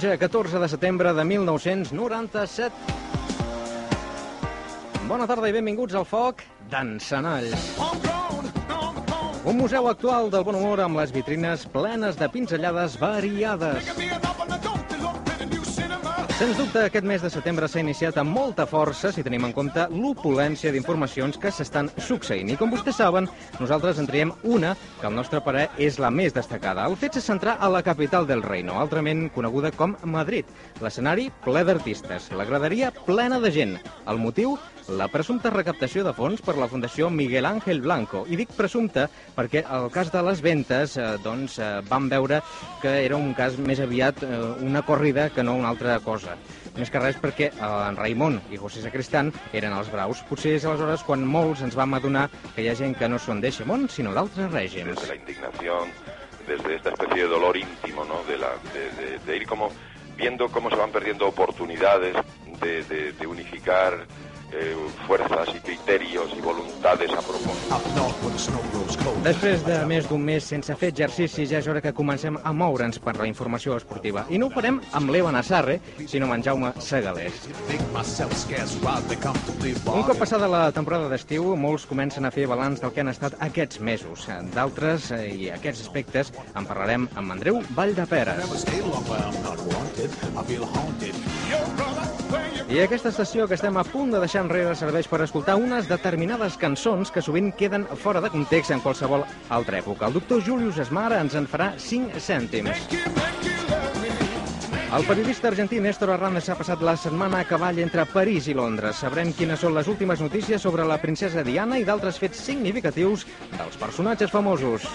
Diumenge 14 de setembre de 1997. Bona tarda i benvinguts al Foc d'Encenalls. Un museu actual del bon humor amb les vitrines plenes de pinzellades variades. Sens dubte, aquest mes de setembre s'ha iniciat amb molta força si tenim en compte l'opulència d'informacions que s'estan succeint. I com vostès saben, nosaltres en triem una que al nostre parer és la més destacada. El fet se centrar a la capital del reino, altrament coneguda com Madrid. L'escenari ple d'artistes, la graderia plena de gent. El motiu? La presumpta recaptació de fons per la Fundació Miguel Ángel Blanco. I dic presumpte perquè el cas de les ventes eh, doncs, eh, vam veure que era un cas més aviat eh, una corrida que no una altra cosa. Més que res perquè eh, en Raimon i José Sacristán eren els braus. Potser és aleshores quan molts ens vam adonar que hi ha gent que no són d'Eixemont, sinó d'altres règims. desde la indignación, desde esta especie de dolor íntimo, ¿no? De, la, de, de- de ir como viendo cómo se van perdiendo oportunidades de, de- de unificar eh, fuerzas y criterios y voluntades a propósito. Després de més d'un mes sense fer exercici, ja és hora que comencem a moure'ns per la informació esportiva. I no ho farem amb l'Eva Nassarre, sinó amb en Jaume Segalés. Un cop passada la temporada d'estiu, molts comencen a fer balanç del que han estat aquests mesos. D'altres, eh, i aquests aspectes, en parlarem amb Andreu Valldeperes. I aquesta estació que estem a punt de deixar enrere serveix per escoltar unes determinades cançons que sovint queden fora de context en qualsevol altra època. El doctor Julius Esmar ens en farà 5 cèntims. El periodista argentí Néstor Arrandes ha passat la setmana a cavall entre París i Londres. Sabrem quines són les últimes notícies sobre la princesa Diana i d'altres fets significatius dels personatges famosos.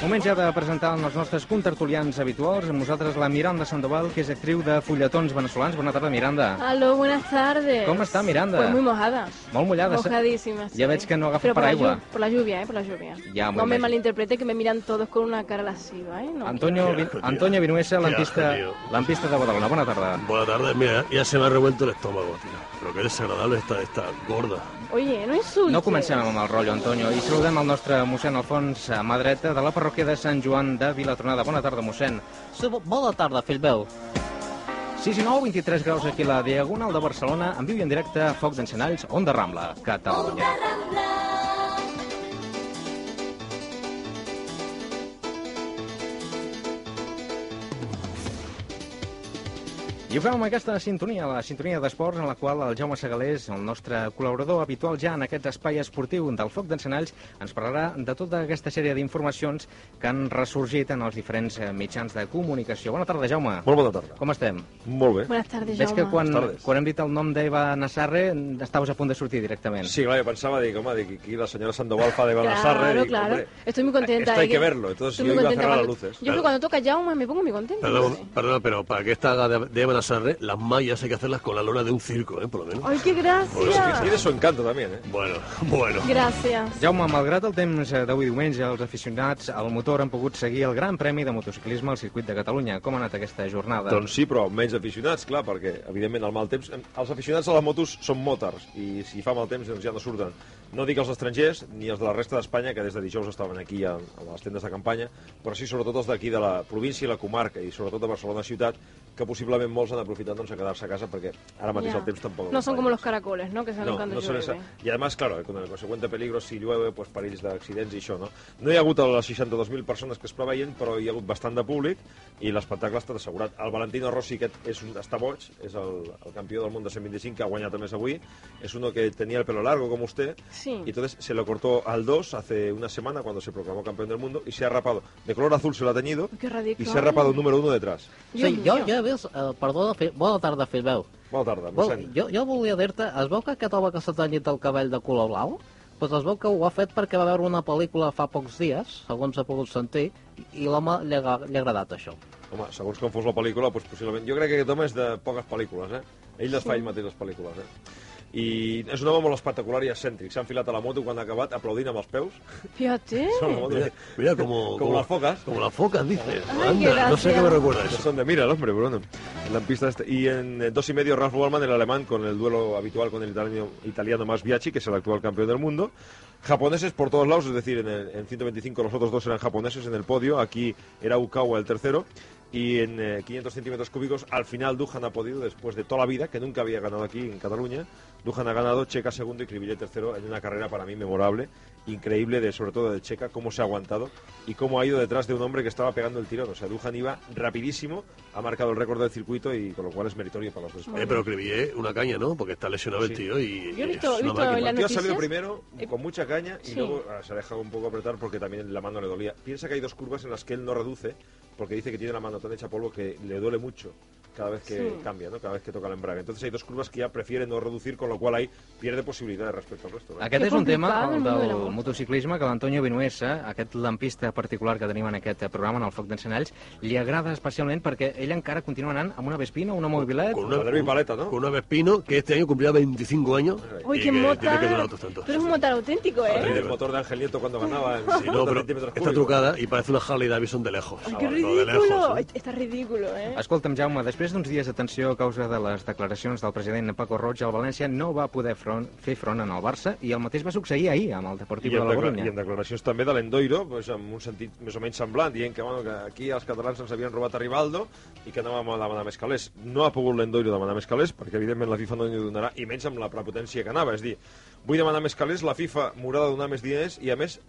Moment ja de presentar els nostres contertulians habituals. Amb nosaltres la Miranda Sandoval, que és actriu de fulletons venezolans. Bona tarda, Miranda. Aló, buenas tardes. Com està, Miranda? Pues muy mojada. Molt mullada. Mojadísima. sí. Ja veig que no agafa Pero por la paraigua. Por la lluvia, ¿eh? Por la lluvia. Ya, muy no me malinterprete que me miran todos con una cara lasciva, ¿eh? No. Antonio, Vi- Antonio Vinuesa, lampista, lampista de Badalona. Bona tarda. Buenas tardes, mira, ya se me ha revuelto el estómago, tío. Pero qué desagradable está esta gorda. Oye, no insultes. No comencem amb el rotllo, Antonio, i saludem el nostre mossèn Alfons a mà dreta de la parròquia de Sant Joan de Vilatronada. Bona tarda, mossèn. Sí, bo- bona tarda, fill meu. 6 i 9, 23 graus aquí a la Diagonal de Barcelona, en viu i en directe, Foc d'Encenalls, Onda Rambla, Catalunya. I ho fem amb aquesta sintonia, la sintonia d'esports, en la qual el Jaume Segalés, el nostre col·laborador habitual ja en aquest espai esportiu del Foc d'Encenalls, ens parlarà de tota aquesta sèrie d'informacions que han ressorgit en els diferents eh, mitjans de comunicació. Bona tarda, Jaume. Molt bona tarda. Com estem? Molt bé. Buenas tardes, Veig Jaume. que quan, quan hem dit el nom d'Eva Nassarre estaves a punt de sortir directament. Sí, claro, yo pensaba, digo, home, dic, aquí la señora Sandoval fa de Claro, Sarre. digo, claro. hombre, Estoy muy contenta. Esto hay ¿eh? que verlo, entonces Estoy yo muy iba a contenta cerrar las luces. Yo creo que cuando toca Jaume me pongo muy contenta. Perdón, no sé. perdón, pero para que esta haga de, Eva Sarre, las mallas hay que hacerlas con la lona de un circo, ¿eh? Por lo menos. ¡Ay, qué gracia! Tiene su encanto también, ¿eh? Bueno, bueno. Gracias. Jaume, malgrat el temps eh, d'avui diumenge, els aficionats al motor han pogut seguir el Gran Premi de motociclisme al circuit de Catalunya. Com ha anat aquesta jornada? Doncs sí, però menys aficionats, clar, perquè, evidentment, el mal temps... Els aficionats a les motos són motors, i si fa mal temps, doncs ja no surten. No dic els estrangers, ni els de la resta d'Espanya, que des de dijous estaven aquí a, a les tendes de campanya, però sí, sobretot, els d'aquí de la província i la comarca, i sobretot de Barcelona ciutat, que possiblement molts han aprofitat doncs, a quedar-se a casa perquè ara mateix Ya. el temps tampoc... No como gaire. los caracoles, ¿no? Que salen No, cuando no llueve. esa. Y además, claro, con el consecuente peligro, si llueve, pues perills d'accidents i això, no? No hi ha hagut les 62.000 persones que es preveien, però hi ha hagut bastant de públic i l'espectacle ha estat assegurat. El Valentino Rossi, aquest és un, està boig, és el, el campió del món de 125 que ha guanyat a més avui. És uno que tenía el pelo largo como usted Sí. y entonces se lo cortó al 2 hace una semana cuando se proclamó campeón del mundo y se ha rapado. De color azul se lo ha teñido y se ha rapado un número uno detrás. Dios sí, jo, jo he vist... Eh, perdona, Fi- bona tarda, Filbeu. Bona tarda, Vol, mossèn. jo, jo volia dir-te, es veu que aquest home que s'ha tenyit el cabell de color blau, doncs es veu que ho ha fet perquè va veure una pel·lícula fa pocs dies, segons ha pogut sentir, i l'home li, ha, li ha agradat això. Home, segons com fos la pel·lícula, doncs possiblement... Jo crec que aquest home és de poques pel·lícules, eh? Ell les fa ell mateix, les pel·lícules, eh? I és un home molt espectacular i excèntric. S'ha enfilat a la moto quan ha acabat, aplaudint amb els peus. Fíjate. Mira, mira como, Como las focas. Como las focas, dices. Anda, no sé qué me recuerda eso. son de mira el hombre, pero bueno. En la pista este. Y en dos y medio, Ralf Wallman, el alemán, con el duelo habitual con el italiano, italiano más Biaggi, que es el actual campeón del mundo. Japoneses por todos lados, es decir, en, el- en 125 los otros dos eran japoneses en el podio. Aquí era Ukawa el tercero. Y en eh, 500 centímetros cúbicos, al final Dujan ha podido, después de toda la vida, que nunca había ganado aquí en Cataluña, Dujan ha ganado, Checa segundo y Cribillet tercero en una carrera para mí memorable, increíble, de sobre todo de Checa, cómo se ha aguantado y cómo ha ido detrás de un hombre que estaba pegando el tirón. O sea, Dujan iba rapidísimo, ha marcado el récord del circuito y con lo cual es meritorio para los dos. Eh, pero Cribillet, una caña, ¿no? Porque está lesionado Sí. el tío y. Yo he visto- he visto máquina. en la El tío ha salido primero Eh, con mucha caña y sí. luego ah, se ha dejado un poco apretar porque también la mano le dolía. Piensa que hay dos curvas en las que él no reduce porque dice que tiene la mano tan hecha polvo que le duele mucho cada vez que Sí. cambia, ¿no? cada vez que toca el embrague. Entonces hay dos curvas que ya prefiere no reducir, con lo cual ahí pierde posibilidades respecto al resto. ¿no? Aquest Que és un tema, el del moto. motociclisme, que l'Antonio Vinuesa, aquest lampista particular que tenim en aquest programa, en el Foc d'Encenalls, li agrada especialment perquè ell encara continua anant amb una Vespina, una Mobilet... Con La Derby Paleta, ¿no? Con una Vespino que este año cumplía 25 años. Uy, y qué que mota. Tiene que durar otros tantos. Pero es un motor auténtico, ¿eh? El motor de Ángel Nieto cuando ganaba en Sí, no, 50 pero está trucada y parece una Harley Davidson de lejos. Ay, qué Vamos, no, de ridículo. lejos, ¿eh? Está ridículo, ¿eh? Escolta'm, Jaume, després d'uns dies de tensió a causa de les declaracions del president Paco Roig, el València no va poder front, fer front en el Barça i el mateix va succeir ahir amb el Deportiu de en, la Corunya. I en declaracions també de l'Endoiro, doncs, amb un sentit més o menys semblant, dient que, bueno, que aquí els catalans ens havien robat a Rivaldo i que anàvem a demanar més calés. No ha pogut l'Endoiro demanar més calés, perquè evidentment la FIFA no n'hi donarà, i menys amb la prepotència que anava. És dir, vull demanar més calés, la FIFA m'haurà de donar més diners i, a més,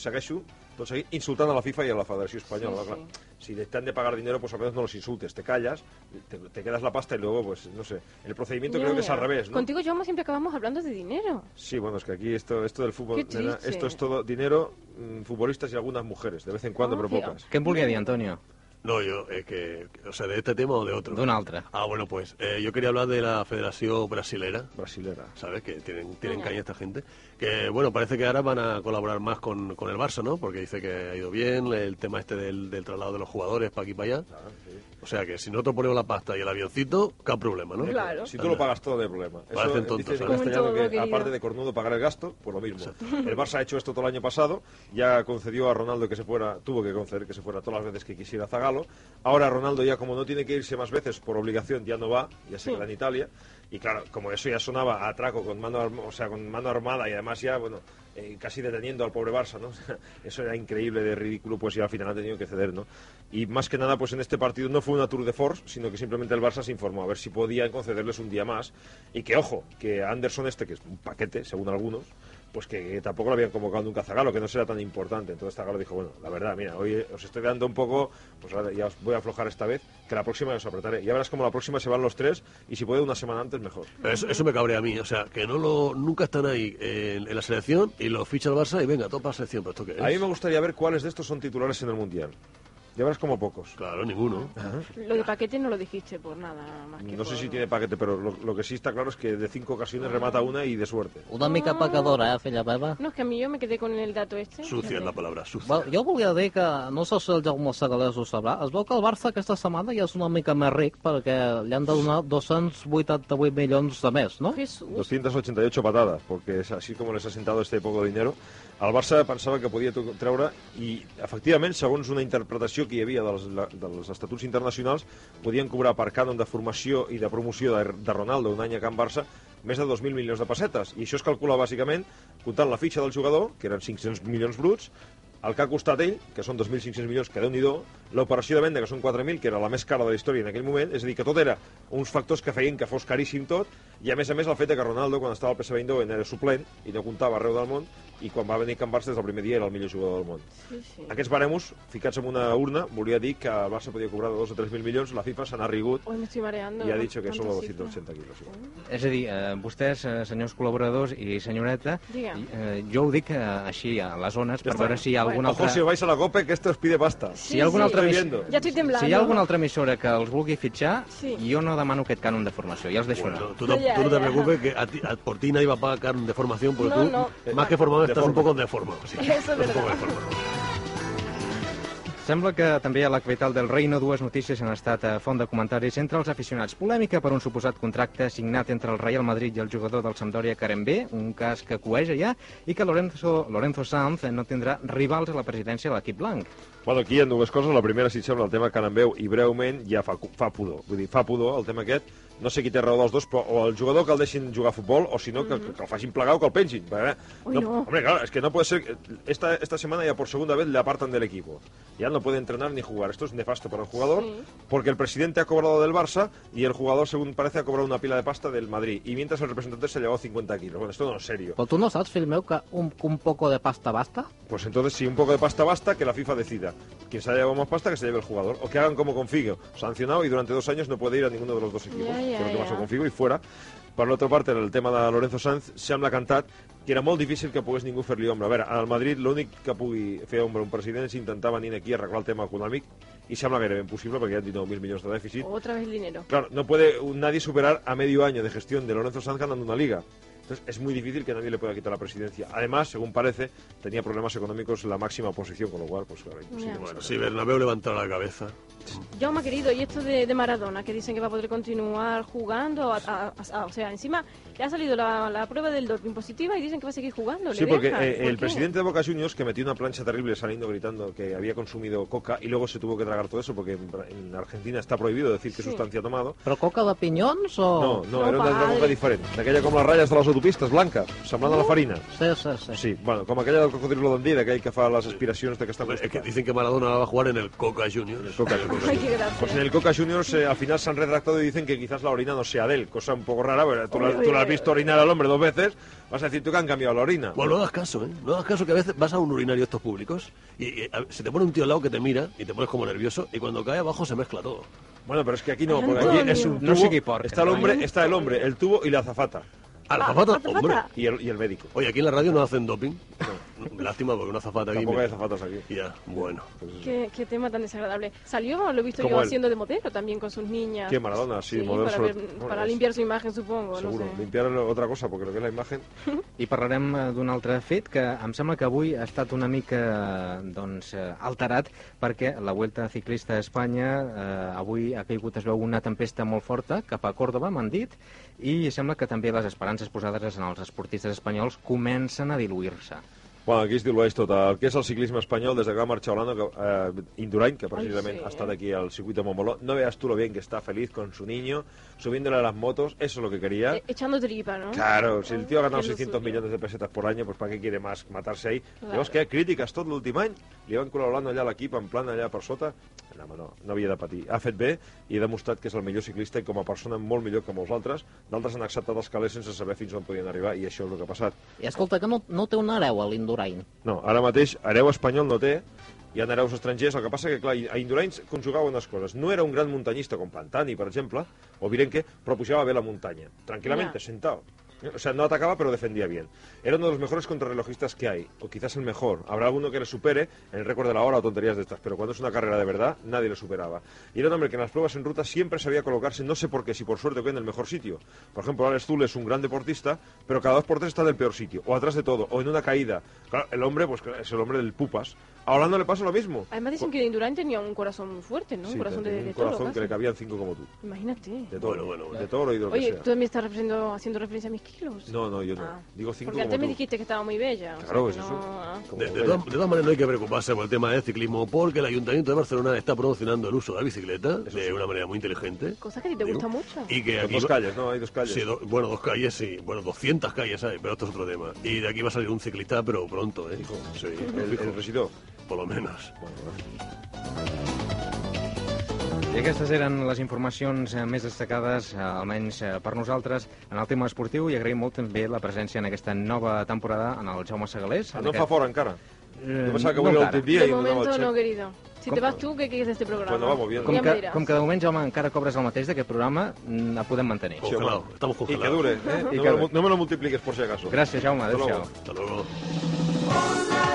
segueixo tot seguit insultant a la FIFA i a la Federació Espanyola. Sí, Clar, Si te han de pagar dinero, pues al menos no los insultes, te callas, te, te quedas la pasta y luego, pues, no sé. El procedimiento creo que es al revés, ¿no? Contigo, Jaume, siempre acabamos hablando de dinero. Sí, bueno, es que aquí esto, esto del fútbol, Qué nena, esto es todo dinero, mm, futbolistas y algunas mujeres, de vez en cuando, Ah, pero pocas. Em volia dir, Antonio? No, yo, es que, o sea, de este tema o de otro. D'un altre. Ah, bueno, pues eh, yo quería hablar de la Federación Brasilera, Brasilera. ¿sabes? Que tienen, tienen caña esta gente. Que, bueno, parece que ahora van a colaborar más con, con el Barça, ¿no? Porque dice que ha ido bien el tema este del, del traslado de los jugadores para aquí y para allá. O sea que si nosotros ponemos la pasta y el avioncito, qué problema, ¿no? Claro. Si tú lo pagas todo, no hay problema. Parecen eh, tontos, dice en aparte de cornudo pagar el gasto, pues lo mismo. El Barça ha hecho esto todo el año pasado, ya concedió a Ronaldo que se fuera, tuvo que conceder que se fuera todas las veces que quisiera Zagalo. Ahora Ronaldo ya como no tiene que irse más veces por obligación, ya no va, ya se Sí. queda en Italia. Y claro, como eso ya sonaba a atraco con mano, o sea, con mano armada y además ya, bueno, eh, casi deteniendo al pobre Barça, ¿no? Eso era increíble de ridículo, pues ya al final ha tenido que ceder, ¿no? Y más que nada, pues en este partido no fue una tour de force, sino que simplemente el Barça se informó a ver si podían concederles un día más. Y que, ojo, que Anderson este, que es un paquete, según algunos, pues que tampoco lo habían convocado nunca a Zagalo, que no será tan importante. Entonces Zagalo dijo, bueno, la verdad, mira, hoy os estoy dando un poco, pues ahora ya os voy a aflojar esta vez, que la próxima os apretaré. Ya verás como la próxima se van los tres y si puede una semana antes, mejor. Eso, eso me cabrea a mí, o sea, que no lo, nunca están ahí en, en la selección y lo ficha el Barça y venga, topa la selección, pero esto qué es. A mí me gustaría ver cuáles de estos son titulares en el Mundial. Ya verás como pocos. Claro, ninguno. Lo de paquete no lo dijiste por nada más que No sé por- si tiene paquete, pero lo, lo que sí está claro es que de cinco ocasiones remata una y de suerte. Una mica pecadora, eh, filla meva? No, es que a mí yo me quedé con el dato este. Sucia es fíjate. la palabra, sucia. Well, jo volia dir que, no sé si el Jaume Segalés ho sabrà, es veu que el Barça aquesta setmana ja és una mica més ric perquè li han de donar 288 milions de més, no? Jesús. 288 patadas, porque es así como les ha sentado este poco dinero. El Barça pensava que podia treure i, efectivament, segons una interpretació que hi havia dels, dels estatuts internacionals, podien cobrar per cànon de formació i de promoció de, de Ronaldo un any a Can Barça més de 2.000 milions de pessetes. I això es calcula bàsicament comptant la fitxa del jugador, que eren 500 milions bruts, el que ha costat ell, que són 2.500 milions, que déu nhi l'operació de venda, que són 4.000, que era la més cara de la història en aquell moment, és a dir, que tot era uns factors que feien que fos caríssim tot, i a més a més el fet de que Ronaldo, quan estava al PSV Eindhoven, era suplent i no comptava arreu del món, i quan va venir a Can Barça des del primer dia era el millor jugador del món. Sí, sí. Aquests baremos, ficats en una urna, volia dir que el Barça podia cobrar de 2 o 3.000 milions, la FIFA se n'ha rigut i ha dit que són cifra. 280 quilos. Sí. És a dir, eh, vostès, eh, senyors col·laboradors i senyoreta, eh, jo ho dic eh, així a les zones per està. veure si hi ha algun Bueno. Ojo si vais a la COPE, que este os pide pasta. Si hi ha alguna sí. Altra viendo. Ya estoy temblando. Si hi ha alguna altra emissora que els vulgui fitxar, Sí. jo no demano aquest cànon de formació, ja els deixo Bueno, anar. tú, no, Ya, tú no te ya. preocupes que a ti- a- por ti nadie va a pagar de formación porque No, tú, no. más que formado, estás un poco deformado. Sí, Eso es estás un poco verdad. deformado. Sembla que també a la capital del Reino dues notícies han estat a font de comentaris entre els aficionats. Polèmica per un suposat contracte signat entre el Real Madrid i el jugador del Sampdoria Karen B, un cas que cueja ja, i que Lorenzo, Lorenzo Sanz no tindrà rivals a la presidència de l'equip blanc. Bueno, aquí hi ha dues coses. La primera, si et sembla, el tema veu i breument ja fa, fa pudor. Vull dir, fa pudor el tema aquest. No sé qui té raó dels dos, però o el jugador que el deixin jugar a futbol, o si no, que, que el facin plegar o que el pengin. Perquè, Uy, no. Hombre, claro, es que no puede ser... que- Esta, esta semana ya por segunda vez le apartan del equipo. Ya no puede entrenar ni jugar. Esto es nefasto para el jugador, Sí. porque el presidente ha cobrado del Barça y el jugador, según parece, ha cobrado una pila de pasta del Madrid. Y mientras el representante se ha llevado 50 kilos. Bueno, esto no es serio. Tu no saps, fill meu, que un, que un poco de pasta basta? Pues entonces, si un poco de pasta basta, que la FIFA decida. Quien se haya llevado más pasta, que se lleve el jugador. O que hagan como con Figo, sancionado y durante dos años no puede ir a ninguno de los dos equipos. Ya, ya, que es lo que ya. pasa con Figo y fuera. Per l'altra part, el tema de Lorenzo Sanz, sembla cantat que era molt difícil que pogués ningú fer-li ombra. A veure, al Madrid l'únic que pugui fer ombra un president és intentar venir aquí a arreglar el tema econòmic i sembla gairebé impossible perquè hi ha 19.000 milions de dèficit. Otra vez el dinero. Claro, no puede nadie superar a medio año de gestión de Lorenzo Sanz ganando una liga. Entonces es muy difícil que nadie le pueda quitar la presidencia. Además, según parece, tenía problemas económicos en la máxima oposición, con lo cual, pues claro, imposible. Ya. Bueno, si Bernabéu levantara la cabeza. Yo me querido, y esto de, de Maradona, que dicen que va a poder continuar jugando, a- a- a- o sea, encima le ha salido la, la prueba del doping positiva y dicen que va a seguir jugando. Sí, ¿le porque eh, ¿Por el qué? presidente de Boca Juniors, que metió una plancha terrible saliendo gritando que había consumido coca y luego se tuvo que tragar todo eso porque en, en Argentina está prohibido decir qué Sí. sustancia ha tomado. Però coca de pinyons o...? No, no, No, era una padre. coca diferente. D'aquella com les ratlles de les autopistes, blanca, semblant a la farina. Sí, sí, sí. Sí, bueno, com aquella del cocodrilo d'Andí, d'aquell que fa les aspiracions de que està es que dicen que Maradona va a jugar en el Coca Juniors. Coca Ay, qué gracia. Pues en el Coca Juniors eh, al final se han retractado y dicen que quizás la orina no sea de él, cosa un poco rara, pero tú, la- tú has visto orinar al hombre dos veces, vas a decir tú que han cambiado la orina. Bueno, no hagas caso, ¿eh? No hagas caso que a veces vas a un urinario de estos públicos y, y, a- se te pone un tío al lado que te mira y te pones como nervioso y cuando cae abajo se mezcla todo. Bueno, pero es que aquí no, porque aquí es un No tubo, sigui porc, está el hombre, está el hombre, el tubo y la azafata. ¿A la Ah, zafata? azafata. Hombre. Y el, y el médico. Oye, aquí en la radio no hacen doping. Lástima porque una zafata aquí... Tampoco me- hay azafatas aquí. Ya, bueno. ¿Qué, qué tema tan desagradable. Salió, lo he visto yo él. haciendo de modelo también con sus niñas. ¿Quién, Maradona? Sí, modelo para, sobre- ver- bueno, para limpiar su imagen, supongo. Seguro. No sé. Limpiar otra cosa, porque lo que es la imagen... I parlarem eh, d'un altre fet que em sembla que avui ha estat una mica doncs, eh, alterat perquè la Vuelta Ciclista a Espanya eh, avui ha caigut, es veu, una tempesta molt forta cap a Còrdoba, m'han dit, i sembla que també les esperances posades en els esportistes espanyols comencen a diluir-se. Bueno, aquí es dilueix tot. El que és el ciclisme espanyol, des de que va marxar Holanda, que, eh, Indurain, que precisament sí, ha estat eh. aquí al circuito de Montboló, no veas tú lo bien que está feliz con su niño, subiéndole a las motos, eso es lo que quería. E- Echando tripa, ¿no? Claro, si el tío ha ganado Que es lo 600 suyo. millones de pesetas por año, pues ¿para qué quiere más matarse ahí? Claro. Llavors, què? Crítiques tot l'últim any? Li van col·laborant allà a l'equip, en plan allà per sota? No, no, no havia de patir. Ha fet bé i ha demostrat que és el millor ciclista i com a persona molt millor que molts altres. D'altres han acceptat els calés sense saber fins on podien arribar i això és el que ha passat. I escolta, que no, no té un hereu a l'Indurain. No, ara mateix hereu espanyol no té, hi ha hereus estrangers, el que passa que, clar, a Indurain conjugava unes coses. No era un gran muntanyista com Pantani, per exemple, o Virenque, però pujava bé la muntanya, tranquil·lament, Ja. sentado. O sea, no atacaba, pero defendía bien. Era uno de los mejores contrarrelojistas que hay, o quizás el mejor. Habrá alguno que le supere en el récord de la hora o tonterías de estas, pero cuando es una carrera de verdad, nadie le superaba. Y era un hombre que en las pruebas en ruta siempre sabía colocarse, no sé por qué, si por suerte o qué, en el mejor sitio. Por ejemplo, Alex Zul es un gran deportista, pero cada dos por tres está en el peor sitio, o atrás de todo, o en una caída. Claro, el hombre, pues es el hombre del pupas. A Holanda le pasa lo mismo. Además dicen que Indurain tenía un corazón muy fuerte, ¿no? Sí, un corazón de, de un toro, corazón que casi. le cabían cinco como tú. Imagínate. De toro, Bueno, bueno, de toro y de lo que Oye, sea. tú también estás haciendo referencia a mis kilos. No, no, yo no. Ah, Digo cinco Porque como antes me tú. dijiste que estaba muy bella. o sea Claro, que es no- eso. ah. De, todas, de todas maneras no hay que preocuparse por el tema del ciclismo porque el Ayuntamiento de Barcelona está promocionando el uso de la bicicleta de una manera muy inteligente. Cosas que a ti te Digo, gustan mucho. Y que Con aquí dos va- calles, ¿no? Hay dos calles. Sí, do- bueno, dos calles, sí. Bueno, 200 calles hay, pero esto es otro tema. Y de aquí va a salir un ciclista, pero pronto, ¿eh? Sí, el, fijo, el por lo menos. I aquestes eren les informacions eh, més destacades, eh, almenys eh, per nosaltres, en el tema esportiu, i agraïm molt també la presència en aquesta nova temporada en el Jaume Segalés. en No fa aquest- fora encara. Eh, Jo pensava que no encara. l'últim dia de i no momento querido. Si Com- te vas tú, ¿qué quieres de este programa? Bueno, vamos viendo. Com que, com que de moment, Jaume, encara cobres el mateix d'aquest programa, mm, el podem mantenir. Sí, home. estamos Y que dure, ¿eh? Y no, que me lo, dure. no me lo multipliques por si acaso. Gràcies, Jaume. Hasta Adéu-siau. luego. Hasta luego.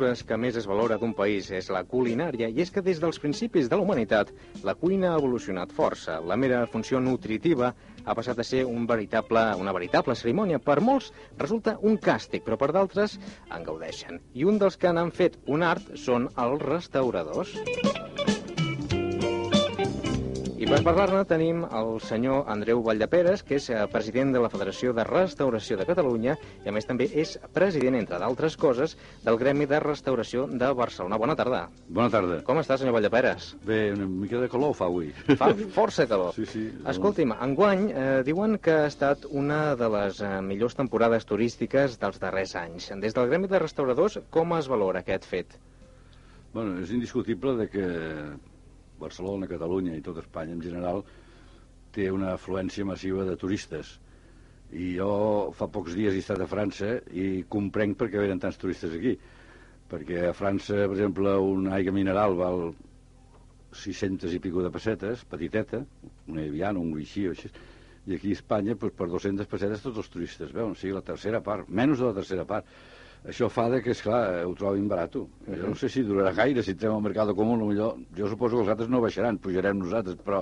Cultures que més es valora d'un país és la culinària, i és que des dels principis de la humanitat la cuina ha evolucionat força. La mera funció nutritiva ha passat a ser un veritable, una veritable cerimònia. Per molts resulta un càstig, però per d'altres en gaudeixen. I un dels que n'han fet un art són els restauradors. Per parlar-ne tenim el senyor Andreu Valldeperes, que és eh, president de la Federació de Restauració de Catalunya i a més també és president, entre d'altres coses, del Gremi de Restauració de Barcelona. Bona tarda. Bona tarda. Com està, senyor Valldeperes? Bé, una mica de calor fa avui. Fa força calor. Sí, sí. Escolti'm, enguany eh, diuen que ha estat una de les eh, millors temporades turístiques dels darrers anys. Des del Gremi de Restauradors, com es valora aquest fet? Bueno, és indiscutible de que Barcelona, Catalunya i tot Espanya en general té una afluència massiva de turistes. I jo fa pocs dies he estat a França i comprenc per què venen tants turistes aquí. Perquè a França, per exemple, una aigua mineral val 600 i pico de pessetes, petiteta, una Evian, un Vichy o així, i aquí a Espanya, doncs, per 200 pessetes tots els turistes veuen, o sigui, la tercera part, menys de la tercera part. Això fa de que, esclar, ho trobin barat. Jo no sé si durarà gaire, si entrem al mercat comú, millor, jo suposo que els altres no baixaran, pujarem nosaltres, però,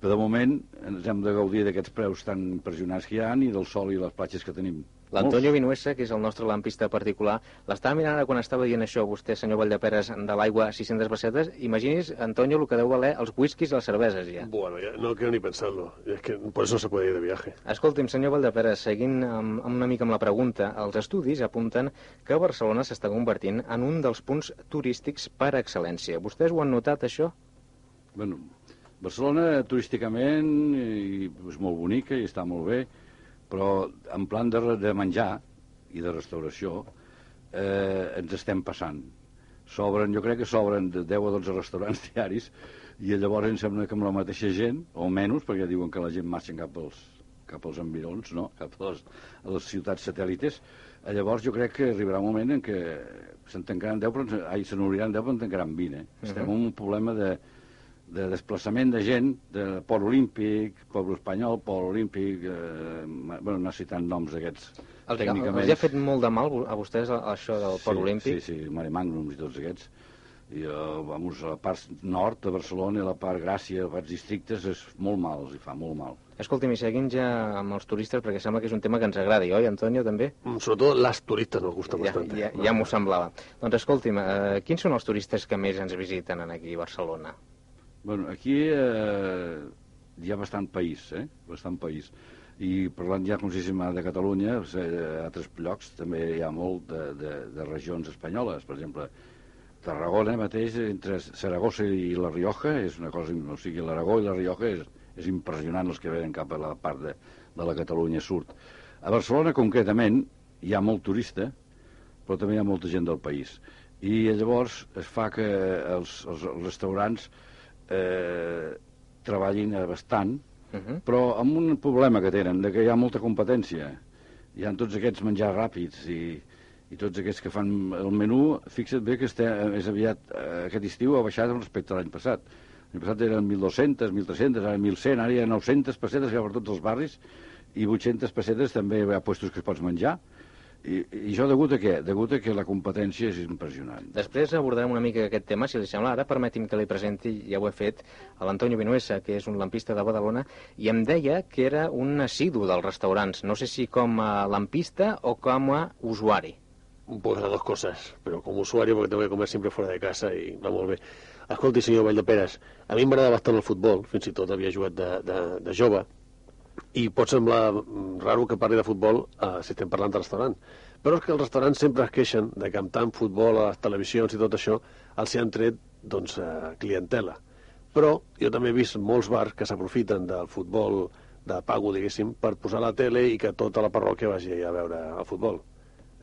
però de moment ens hem de gaudir d'aquests preus tan impressionants que hi ha i del sol i les platges que tenim. L'Antonio Vinuesa, que és el nostre lampista particular, l'estava mirant ara quan estava dient això, vostè, senyor Valldeperes, de l'aigua 600 pessetes. Imagini's, Antonio, el que deu valer els whiskies i les cerveses, ja. Bueno, ya no quiero ni pensarlo. Es que por eso no se puede ir de viaje. Escolti'm, senyor Valldeperes, seguint amb, amb una mica amb la pregunta, els estudis apunten que Barcelona s'està convertint en un dels punts turístics per excel·lència. Vostès ho han notat, això? Bueno, Barcelona turísticament i, és molt bonica i està molt bé, però en plan de, de menjar i de restauració eh, ens estem passant. Sobren, jo crec que sobren de 10 a 12 restaurants diaris i llavors em sembla que amb la mateixa gent, o menys, perquè diuen que la gent marxa cap als, cap als environs, no? cap a les, a les ciutats satèl·lites, eh, llavors jo crec que arribarà un moment en què se'n tancaran 10, però ai, se n'obriran 10, però en tancaran 20. Eh? Estem en un problema de, de desplaçament de gent, de Port Olímpic, Poble Espanyol, Port Olímpic, eh, bueno, anar citant noms d'aquests Els, tècnicament. els ha fet molt de mal a vostès, això del Port sí, Olímpic? Sí, sí, Mare Magnums i tots aquests. I, uh, vamos, a la part nord de Barcelona i la part Gràcia, les parts districtes, és molt mal, els hi fa molt mal. Escolti'm, i seguint ja amb els turistes, perquè sembla que és un tema que ens agradi, oi, Antonio, també? Mm, Sobre todo las turistas nos gustan Ja, bastante. ja, ja m'ho semblava. Doncs escolti'm, eh, quins són els turistes que més ens visiten en aquí a Barcelona? Bueno, aquí eh, hi ha bastant país, eh? Bastant país. I parlant ja, com si de Catalunya, eh, a altres llocs també hi ha molt de, de, de regions espanyoles. Per exemple, Tarragona mateix, entre Saragossa i La Rioja, és una cosa... O sigui, l'Aragó i La Rioja és, és impressionant els que venen cap a la part de, de la Catalunya surt. A Barcelona, concretament, hi ha molt turista, però també hi ha molta gent del país. I llavors es fa que els, els, els restaurants eh, treballin bastant, Uh -huh. però amb un problema que tenen, de que hi ha molta competència. Hi ha tots aquests menjars ràpids i, i tots aquests que fan el menú, fixa't bé que este, és aviat, eh, aquest estiu ha baixat respecte a l'any passat. L'any passat eren 1.200, 1.300, ara 1.100, ara hi ha 900 pessetes que hi ha per tots els barris i 800 pessetes també hi ha puestos que es pots menjar. I, I això degut a què? Degut a que la competència és impressionant. Després abordarem una mica aquest tema, si li sembla. Ara permeti'm que li presenti, ja ho he fet, a l'Antonio Vinuesa, que és un lampista de Badalona, i em deia que era un assidu dels restaurants. No sé si com a lampista o com a usuari. Pues las dos cosas, pero como usuario porque tengo que comer siempre fuera de casa i va molt bé. Escolti, senyor Valldeperes, a mi m'agrada bastant el futbol, fins i tot havia jugat de, de, de jove, i pot semblar mm, raro que parli de futbol eh, si estem parlant de restaurant. Però és que els restaurants sempre es queixen de que amb tant futbol a les televisions i tot això els hi han tret doncs, eh, clientela. Però jo també he vist molts bars que s'aprofiten del futbol de pago, diguéssim, per posar la tele i que tota la parròquia vagi a veure el futbol.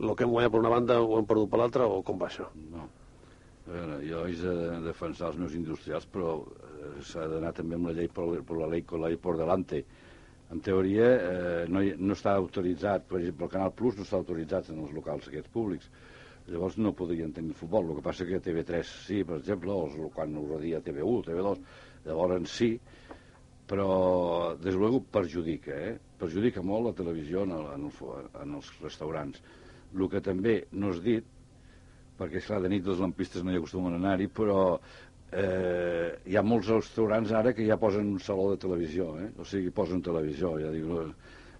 El que hem guanyat per una banda ho hem perdut per l'altra o com va això? No. A veure, jo he de defensar els meus industrials, però eh, s'ha d'anar també amb la llei per, per la llei con la llei por delante. En teoria, eh, no, no està autoritzat, per exemple, el Canal Plus no està autoritzat en els locals aquests públics. Llavors no podrien tenir futbol. El que passa que TV3 sí, per exemple, o quan ho rodia TV1, TV2, llavors sí, però, des luego, perjudica, eh? Perjudica molt la televisió en, el, en, el, en els restaurants. El que també no és dit, perquè, esclar, de nit els lampistes no hi acostumen a anar-hi, però eh, hi ha molts restaurants ara que ja posen un saló de televisió, eh? o sigui, posen televisió, ja dic,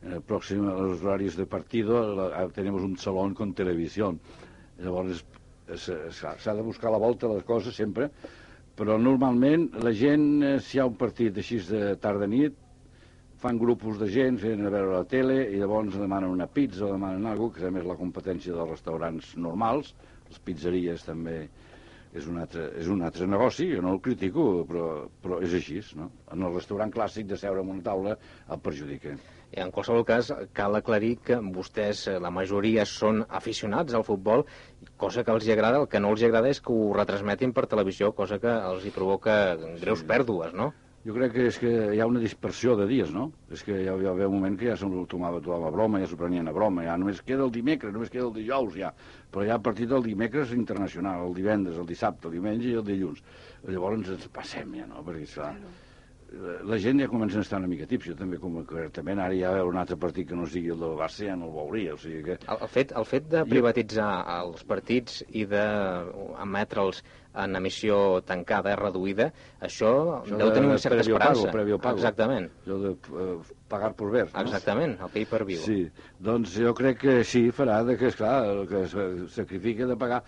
en el pròxim, a los horarios de partido, la, tenemos un salón con televisió. Llavors, s'ha de buscar la volta a les coses sempre, però normalment la gent, eh, si hi ha un partit així de tarda nit, fan grupos de gent, venen a veure la tele i llavors demanen una pizza o demanen alguna cosa, que també és la competència dels restaurants normals, les pizzeries també és un altre, és un altre negoci, jo no el critico, però, però és així, no? En el restaurant clàssic de seure en una taula el perjudica. I en qualsevol cas, cal aclarir que vostès, eh, la majoria, són aficionats al futbol, cosa que els hi agrada. El que no els agrada és que ho retransmetin per televisió, cosa que els hi provoca greus pèrdues, no? Jo crec que és que hi ha una dispersió de dies, no? És que hi ha, va haver un moment que ja se'l tomava tothom a broma, ja s'ho prenien a broma, ja només queda el dimecres, només queda el dijous, ja. Però ja a partir del dimecres internacional, el divendres, el dissabte, el diumenge i el dilluns. Llavors ens passem ja, no? Perquè, clar, la- la gent ja comença a estar una mica tips. Jo també, com també ara hi ha un altre partit que no sigui el del Barça, ja no el veuria. O sigui que El, el, fet, el fet de privatitzar els partits i d'emetre'ls en emissió tancada, reduïda, això, Això deu de- tenir una certa previo esperança. pago, previo pago. Exactament, allò de eh, pagar per ver, no? exactament, el pay-per-view. Sí, doncs jo crec que sí, farà de que, esclar, el que es sacrifica de pagar,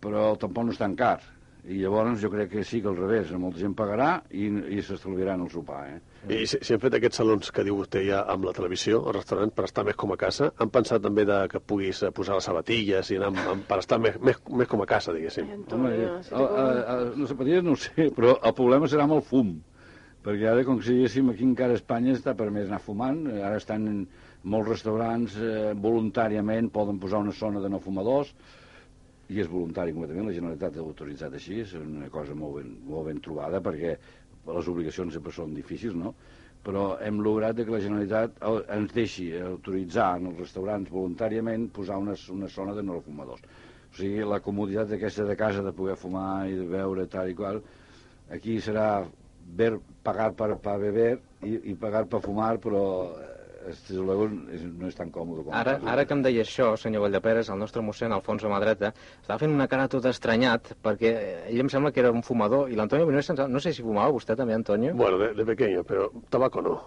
però tampoc no és tan car. I llavors jo crec que sí que al revés, molta gent pagarà i, i s'estalviaran el sopar, eh? I si, si han fet aquests salons que diu vostè ja amb la televisió, el restaurant, per estar més com a casa, han pensat també de que puguis eh, posar les sabatilles i anar amb, amb, per estar més, més, més com a casa, diguéssim. Home, eh, si el, cogen- el, el, les zapatilles no ho sé, però el problema serà amb el fum. Perquè ara, com si diguéssim, aquí encara a Espanya està permès anar fumant, eh, ara estan en molts restaurants eh, voluntàriament poden posar una zona de no fumadors, i és voluntari completament, la Generalitat ha autoritzat així, és una cosa molt ben, molt ben trobada, perquè les obligacions sempre són difícils, no? Però hem lograt que la Generalitat eh, ens deixi autoritzar en els restaurants voluntàriament posar una, una zona de no fumadors. O sigui, la comoditat aquesta de casa de poder fumar i de beure tal i qual, aquí serà ver, pagar per, per beber i, i pagar per fumar, però eh, luego és, no és tan còmode com Ara, ara que em deia això, senyor Valldeperes, el nostre mossèn Alfonso Madreta, estava fent una cara tot estranyat, perquè ell em sembla que era un fumador, i l'Antonio Vinuesa, no sé si fumava vostè també, Antonio. Bueno, de, de pequeño, pero tabaco no.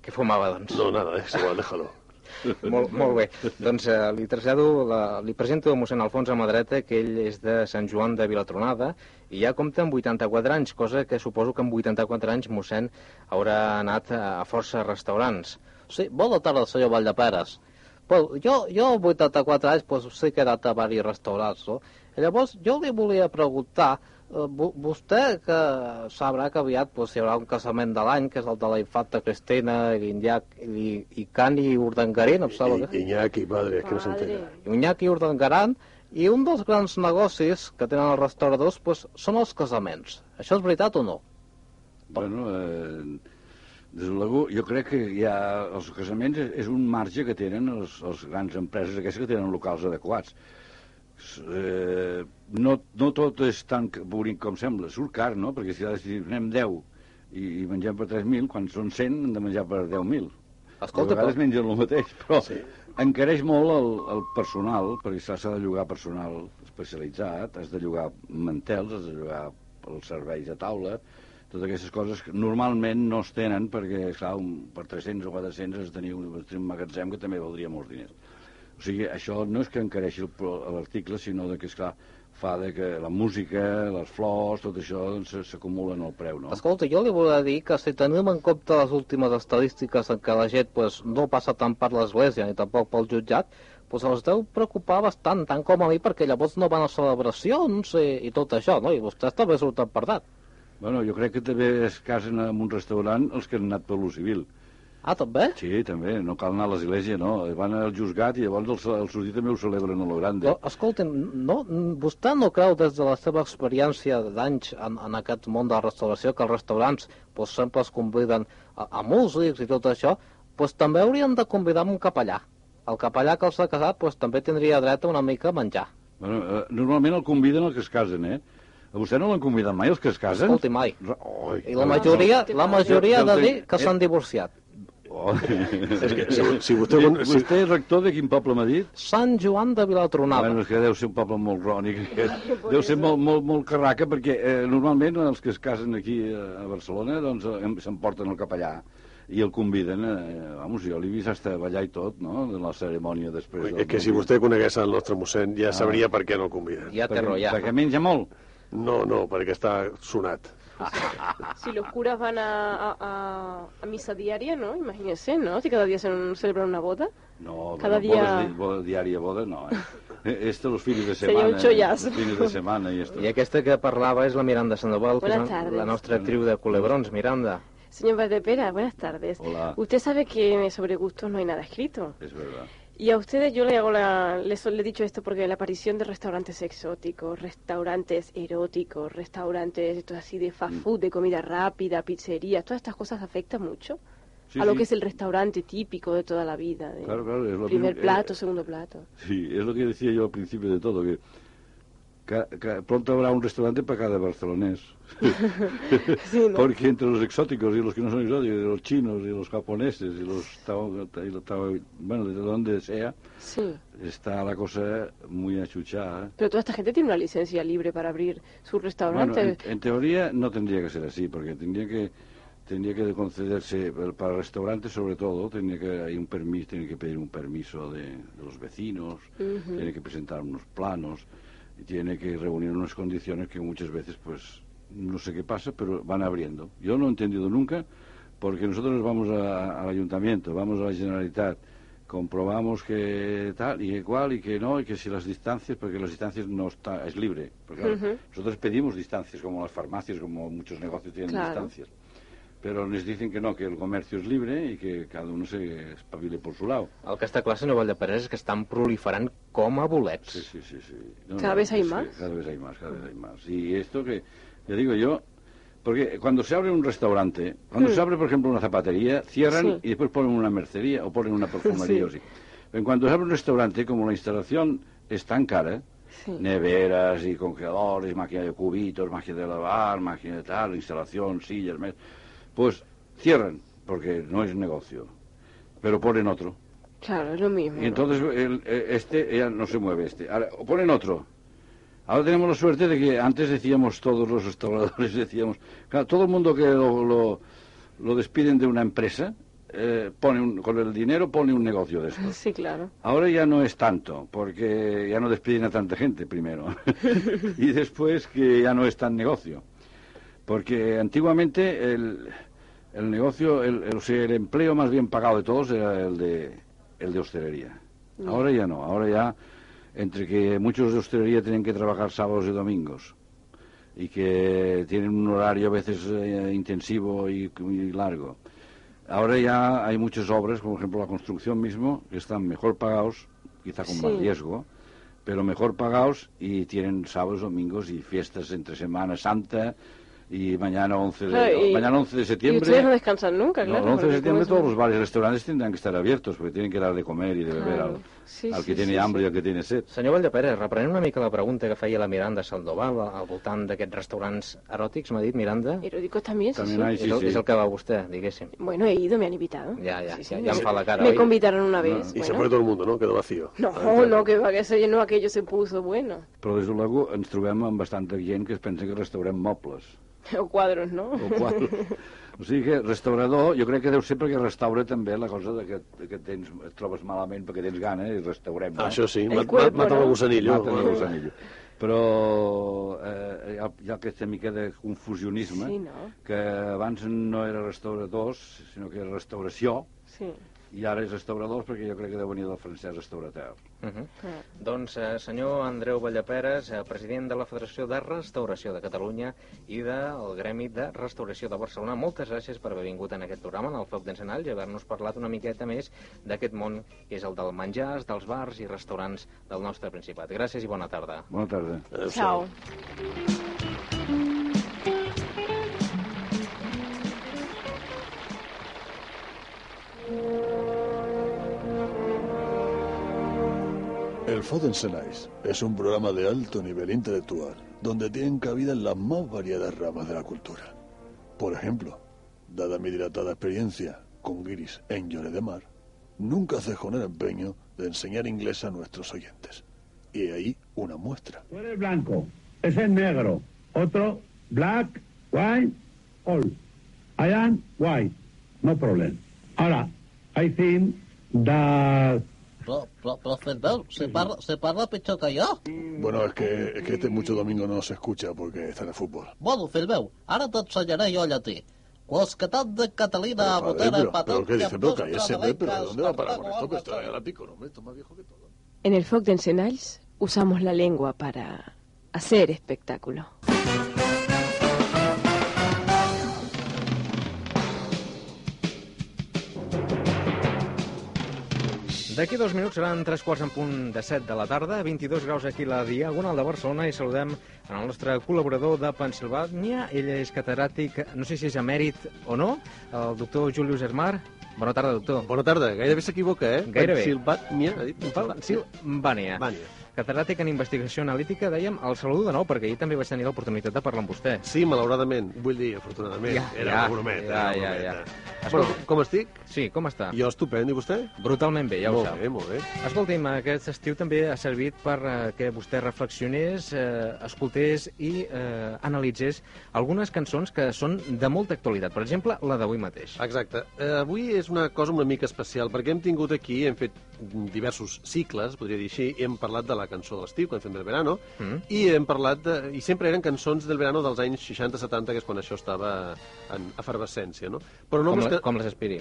Què fumava, doncs? No, nada, es igual, déjalo. Molt, molt bé. Doncs eh, li trasllado, la, li presento a mossèn Alfons Amadreta, que ell és de Sant Joan de Vilatronada, i ja compta amb 84 anys, cosa que suposo que amb 84 anys mossèn haurà anat a força restaurants. Sí, bona tarda, senyor Valldeperes. Pues jo, jo amb 84 anys pues, sí que he anat a diversos restaurants, no? I llavors jo li volia preguntar, eh, vo- vostè que sabrà que aviat pues, hi haurà un casament de l'any, que és el de la infanta Cristina i l'Inyac i, i Cani Urdangarín, em sembla que I, Iñaki, padre, es que no s'entén. i Iñaki Urdangaran, i un dels grans negocis que tenen els restauradors pues, són els casaments. Això és veritat o no? Bueno, eh, des de luego, jo crec que ha, els casaments és, un marge que tenen els, els grans empreses aquestes que tenen locals adequats. Eh, no, no tot és tan bonic com sembla, surt car, no? Perquè si, si anem 10 i, i mengem per 3.000, quan són 100 hem de menjar per 10.000. Escolta, a vegades però- mengen el mateix, però sí. encareix molt el, el personal, perquè s'ha de llogar personal especialitzat, has de llogar mantels, has de llogar els serveis a taula, totes aquestes coses que normalment no es tenen perquè, esclar, un, per 300 o 400 has de tenir un, un magatzem que també valdria molts diners. O sigui, això no és que encareixi l'article, sinó de que, esclar, fa de que la música, les flors, tot això doncs, s'acumula en el preu, no? Escolta, jo li volia dir que si tenim en compte les últimes estadístiques en què la gent pues, no passa tant per l'església ni tampoc pel jutjat, pues els deu preocupar bastant, tant com a mi, perquè llavors no van a celebracions i, i tot això, no? I vostès també surten perdant. Bueno, jo crec que també es casen en un restaurant els que han anat per lo civil. Ah, també? Sí, també, no cal anar a l'església, no. Van al juzgat i llavors el, el sortir també ho celebren a lo grande. No, escolti'm, no, vostè no creu des de la seva experiència d'anys en, en aquest món de la restauració que els restaurants pues, sempre es conviden a, a músics i tot això, pues, també haurien de convidar un capellà. El capellà que els ha casat pues, també tindria dret a una mica a menjar. Bueno, eh, normalment el conviden els que es casen, eh? A vostè no l'han convidat mai, els que es casen? Escolti, mai. Oi, I la majoria, la majoria ha de dir que Eh? s'han divorciat. Oh. És que si, si vostè... vostè, Si, vostè és rector de quin poble m'ha dit? Sant Joan de Vilatronada. Bueno, és que deu ser un poble molt rònic. Deu ser molt, molt, molt carraca, perquè eh, normalment els que es casen aquí a Barcelona doncs eh, s'emporten el capellà i el conviden, eh, vamos, jo l'he vist hasta ballar i tot, no?, de la cerimònia després. és que si vostè conegués el nostre mossèn ja sabria per què no el conviden. Ja té perquè, rotllar. perquè menja molt. No, no, perquè està sonat. Si los curas van a, a- a- a misa diaria, ¿no? Imagínense, ¿no? Si cada día se un- celebran una boda. No, Cada bueno, día- bodas di- boda diària, boda no, eh? Eh, Esto los fines de Sería semana. un chollazo. Los fines de semana y esto. I aquesta que parlava és la Miranda Sandoval, que és tardes. la nostra actriu de Culebrons. Miranda, Señor Valdepera, buenas tardes. Hola. Usted sabe que sobre gustos no hay nada escrito. Es verdad. Y a ustedes yo le hago la, les le he dicho esto porque la aparición de restaurantes exóticos, restaurantes eróticos, restaurantes estos así de fast Mm. food, de comida rápida, pizzerías, todas estas cosas afectan mucho Sí, a lo sí. que es el restaurante típico de toda la vida. de Claro, claro, es lo primer mismo, plato, eh, segundo plato. Sí, es lo que decía yo al principio de todo, que ca- ca- pronto habrá un restaurante para cada barcelonés. Sí, ¿no? Porque entre los exóticos y los que no son exóticos, y los chinos y los japoneses y los, y bueno, de donde sea, Sí. está la cosa muy achuchada. Pero toda esta gente tiene una licencia libre para abrir su Bueno, restaurante. en, en teoría no tendría que ser así, porque tendría que tendría que concederse eh, para restaurantes sobre todo, tendría que hay un permiso, tiene que pedir un permiso de, de los vecinos, Ujú. tiene que presentar unos planos y tiene que reunir unas condiciones que muchas veces pues no sé qué pasa, pero van abriendo. Yo no he entendido nunca porque nosotros vamos a- al ayuntamiento, vamos a la Generalitat, comprobamos que tal y que cual y que no y que si las distancias porque las distancias no está es libre porque claro, Ujú. nosotros pedimos distancias como las farmacias como muchos negocios tienen Claro. distancias pero nos dicen que no que el comercio es libre y que cada uno se espabile por su lado el que està clar, senyor Valldeperes, és que estan proliferant com a bolets. sí sí sí, sí. No, ¿Cada no, vez hay es que más? cada vez hay más cada vez hay más y esto que ya digo yo porque cuando se abre un restaurante, cuando Mm. se abre, por ejemplo, una zapatería, cierran Sí. y después ponen una mercería o ponen una perfumería Sí. o así. En cuanto se abre un restaurante, como la instalación es tan cara, Sí. neveras y congeladores, máquina de cubitos, máquina de lavar, máquina de tal, instalación, sillas, mes- pues cierran, porque no es negocio, pero ponen otro. Claro, es lo mismo. Y entonces el- eh, este ya no se mueve este. Ahora, o ponen otro. Ahora tenemos la suerte de que antes decíamos todos los restauradores, decíamos, claro, todo el mundo que lo, lo- lo despiden de una empresa, eh, pone un- con el dinero pone un negocio de esto. Sí, claro. Ahora ya no es tanto, porque ya no despiden a tanta gente primero. y después que ya no es tan negocio. Porque antiguamente el, el negocio, el, el, o sea, el empleo más bien pagado de todos era el de, el de hostelería. Ahora ya no, ahora ya, entre que muchos de hostelería tienen que trabajar sábados y domingos y que tienen un horario a veces eh, intensivo y, y largo. Ahora ya hay muchas obras, como por ejemplo la construcción mismo, que están mejor pagados, quizá con más riesgo, pero mejor pagados y tienen sábados, domingos y fiestas entre Semana Santa y mañana 11 de, Claro, y- mañana 11 de Y septiembre. ustedes no descansan nunca, No, claro. el 11 de septiembre todos los bares y restaurantes tendrán que estar abiertos porque tienen que dar de comer y de beber Claro. al, Sí, al sí, que tiene sí, hambre sí. y al que tiene sed. Senyor Valldeperes, reprenent una mica la pregunta que feia la Miranda Saldoval al voltant d'aquests restaurants eròtics, m'ha dit Miranda. Eróticos también, sí, También sí. hay, és, sí, el, sí. és el que va vostè, diguéssim. Bueno, he ido, me han invitado. Ya, ya, Sí, ya, sí, ya me- me fa la cara Me hoy. convidaron una vez. Y se bueno. fue todo el mundo, ¿no? Quedó vacío. No, Ah, no, que va, que se llenó, aquello se puso bueno. Però des de luego ens trobem amb bastanta gent que es pensa que restaurem mobles. O cuadros, ¿no? O, qual... o sigui que restaurador, jo crec que deu ser perquè restaura també la cosa de que, de que tens, et trobes malament perquè tens gana i restaurem. Ah, això sí, mat, cuerpo, mat, mata no? el gusanillo. Mata el gusanillo. Però eh, hi, ha, hi ha aquesta mica de confusionisme Sí, no? que abans no era restauradors, sinó que era restauració, Sí. I ara és restauradors perquè jo crec que deu venir del francès restaurateur. Uh -huh. Ah. Doncs, eh, senyor Andreu Vallaperes, eh, president de la Federació de Restauració de Catalunya i del Gremi de Restauració de Barcelona, moltes gràcies per haver vingut en aquest programa, en el Foc d'Encenalls, i haver-nos parlat una miqueta més d'aquest món que és el del menjars, dels bars i restaurants del nostre Principat. Gràcies i bona tarda. Bona tarda. Chao. El Fodensenais es un programa de alto nivel intelectual donde tienen cabida las más variadas ramas de la cultura. Por ejemplo, dada mi dilatada experiencia con guiris en Lloret de Mar, nunca cejo en el empeño de enseñar inglés a nuestros oyentes. Y ahí una muestra. Tú eres blanco, ese es negro. Otro, black, white, all. I am white, no problem. Ahora, I think that Però, però Ferveu, se parla, se parla que jo. Bueno, es que, es que este mucho domingo no se escucha porque está en el fútbol. Bueno, Ferveu, ara t'ensenyaré jo llatí. Qualsquetat de Catalina, Pero, Botera, pero, Patón, pero, ¿qué dice? Pero cállese, hombre, pero Trabalenca, ¿dónde va a parar con esto? Que está algo a la pico, hombre, esto es más viejo que todo. En el Foc de Encenalls usamos la lengua para hacer espectáculo. D'aquí dos minuts seran tres quarts en punt de set de la tarda, 22 graus aquí la Diagonal de Barcelona i saludem en el nostre col·laborador de Pensilvània. Ell és catedràtic, no sé si és emèrit o no, el doctor Julius Esmar. Bona tarda, doctor. Bona tarda, gairebé s'equivoca, eh? Gairebé. Pensilvània, ha dit? Pensilvània. Vània. Catedràtic en investigació analítica, dèiem, el saludo de nou, perquè ahir també vaig tenir l'oportunitat de parlar amb vostè. Sí, malauradament, vull dir, afortunadament. Ja, era ja, una brometa, ja, era una ja, brometa. Ja. Bueno, com estic? Sí, com està? Jo estupend, i vostè? Brutalment bé, ja ho molt sap. bé, molt bé. Escolti'm, aquest estiu també ha servit per eh, que vostè reflexionés, eh, escoltés i eh, analitzés algunes cançons que són de molta actualitat. Per exemple, la d'avui mateix. Exacte. Eh, avui és una cosa una mica especial, perquè hem tingut aquí, hem fet diversos cicles, podria dir així, hem parlat de la cançó de l'estiu, quan fem el verano, Mm. i hem parlat de, i sempre eren cançons del verano dels anys 60-70, que és quan això estava en efervescència, no? Però no Com, que... com les aspiri.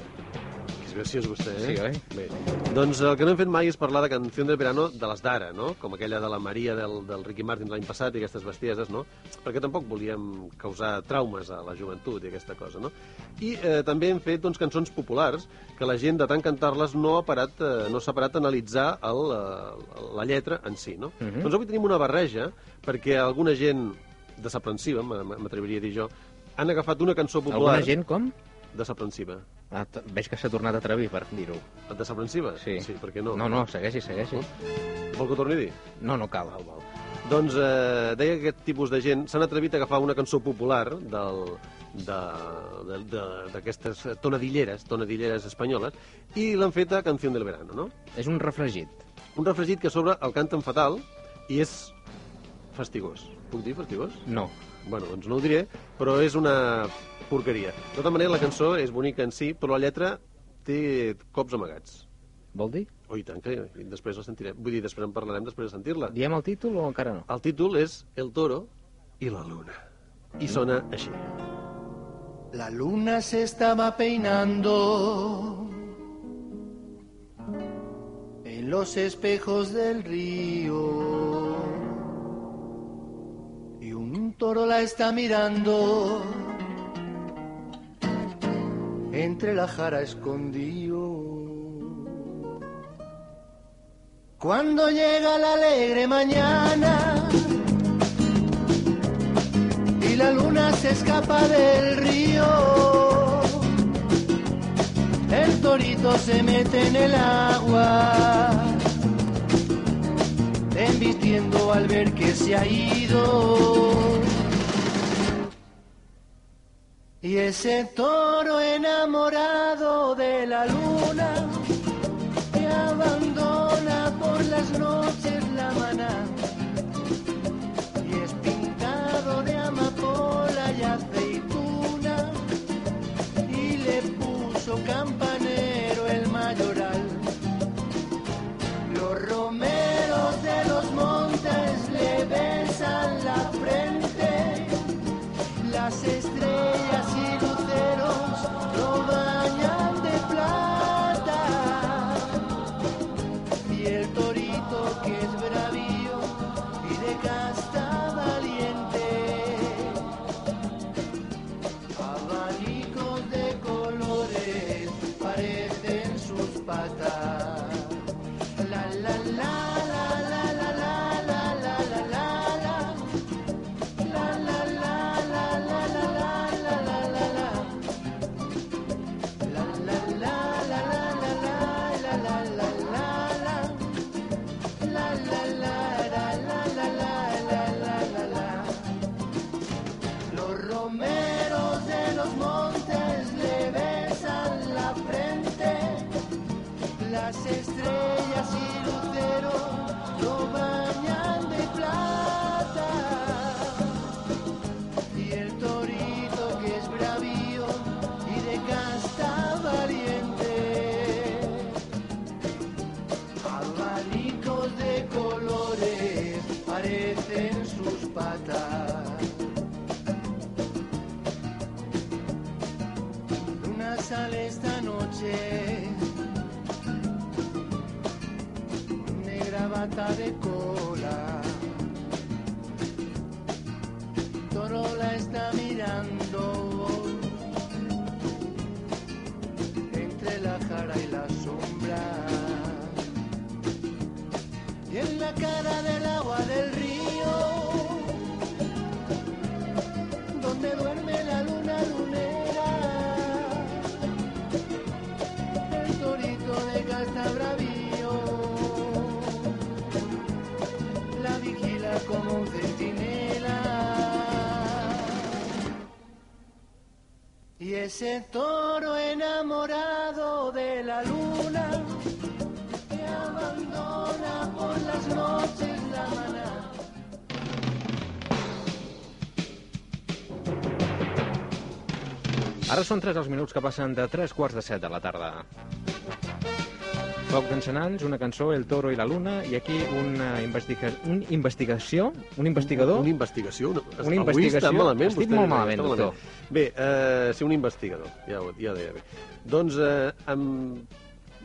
Que és graciós vostè, eh? Sí, oi? Bé. Doncs el que no hem fet mai és parlar de canció del verano de les d'ara, no? Com aquella de la Maria del, del Ricky Martin l'any passat i aquestes bestieses, no? Perquè tampoc volíem causar traumes a la joventut i aquesta cosa, no? I eh, també hem fet doncs, cançons populars que la gent de tant cantar-les no ha parat, eh, no s'ha parat a analitzar el, eh, la lletra en si, no? Mhm. Doncs avui tenim una barreja perquè alguna gent desaprensiva, m'atreviria a dir jo, han agafat una cançó popular... Alguna gent com? Desaprensiva. Ah, veig que s'ha tornat a atrevir per dir-ho. Desaprensiva? Sí. Sí, per què no? No, no, segueixi, segueixi. Vol que ho torni a dir? No, no cal. Val, val. Doncs eh, deia que aquest tipus de gent s'han atrevit a agafar una cançó popular del, de- de- de- d'aquestes tonadilleres, tonadilleres espanyoles, i l'han fet a Canción del Verano, no? És un refregit. Un refregit que a sobre el canten fatal i és fastigós. Puc dir fastigós? No. Bueno, doncs no ho diré, però és una porqueria. De tota manera, la cançó és bonica en si, però la lletra té cops amagats. Vol dir? Oh, i tant, que després la sentirem. Vull dir, després en parlarem després de sentir-la. Diem el títol o encara no? El títol és El toro i la luna. I sona així. La luna se estaba peinando en los espejos del río. Y un toro la está mirando entre la jara escondido. Cuando llega la alegre mañana y la luna se escapa del río, el torito se mete en el agua, embistiendo al ver que se ha ido. Y ese toro enamorado de la luna que abandona por las noches la maná Y en la cara del agua del río, donde duerme la luna lunera, el torito de casta bravío la vigila como un centinela. Y ese toro enamorado de la luna las noches la maná. Ara són 3 els minuts que passen de 3 quarts de 7 de la tarda. Foc d'encenants, una cançó, El toro i la luna, i aquí una, investiga un investigació, un investigador... Una investigació. Una, Una Avui investigació. està malament, Estic molt malament, doctor. Bé, eh, ser un investigador, ja, ho- ja ho deia bé. Doncs eh, em,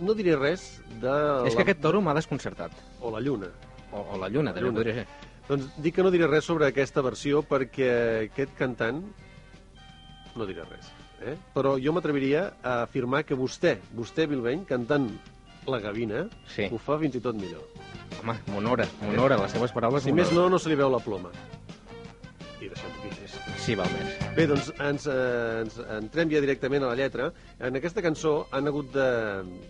no diré res de... És que aquest toro m'ha desconcertat. O la lluna. O, o la lluna, també podria ser. Doncs dic que no diré res sobre aquesta versió perquè aquest cantant... No diré res. Eh? Però jo m'atreviria a afirmar que vostè, vostè, Bilbeny, cantant La Gavina, sí. ho fa fins i tot millor. Home, m'honora, m'honora, les seves paraules Si més no, no se li veu la ploma. I deixem aquí. Sí, val més. Bé, doncs ens, eh, ens entrem ja directament a la lletra. En aquesta cançó han hagut de,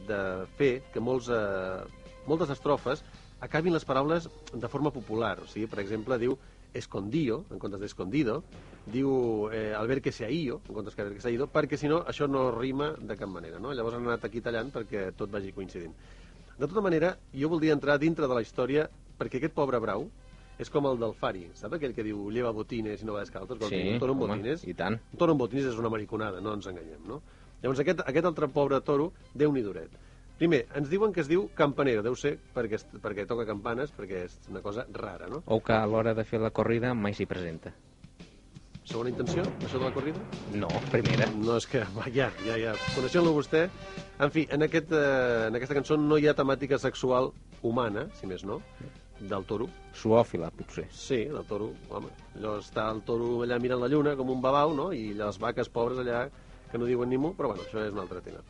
de fer que molts, eh, moltes estrofes acabin les paraules de forma popular. O sigui, per exemple, diu escondío, en comptes d'escondido, diu eh, al ver que se ha ido, en comptes que al ver que se ha ido, perquè si no això no rima de cap manera. No? Llavors han anat aquí tallant perquè tot vagi coincidint. De tota manera, jo voldria entrar dintre de la història perquè aquest pobre brau és com el del Fari, sap aquell que diu lleva botines i no va descalç? Sí, un toro amb home, botines. i tant. Un toro amb botines és una mariconada, no ens enganyem, no? Llavors aquest, aquest altre pobre toro, déu nhi duret. Primer, ens diuen que es diu campanero, deu ser perquè, perquè toca campanes, perquè és una cosa rara, no? O que a l'hora de fer la corrida mai s'hi presenta. Segona intenció, això de la corrida? No, primera. No, és que, va, ja, ja, ja. Coneixent-lo vostè... En fi, en, aquest, eh, en aquesta cançó no hi ha temàtica sexual humana, si més no, del toro. Zoòfila, potser. Sí, del toro, home. Allò està el toro allà mirant la lluna com un babau, no? I les vaques pobres allà que no diuen ni mu, però bueno, això és un altre tema.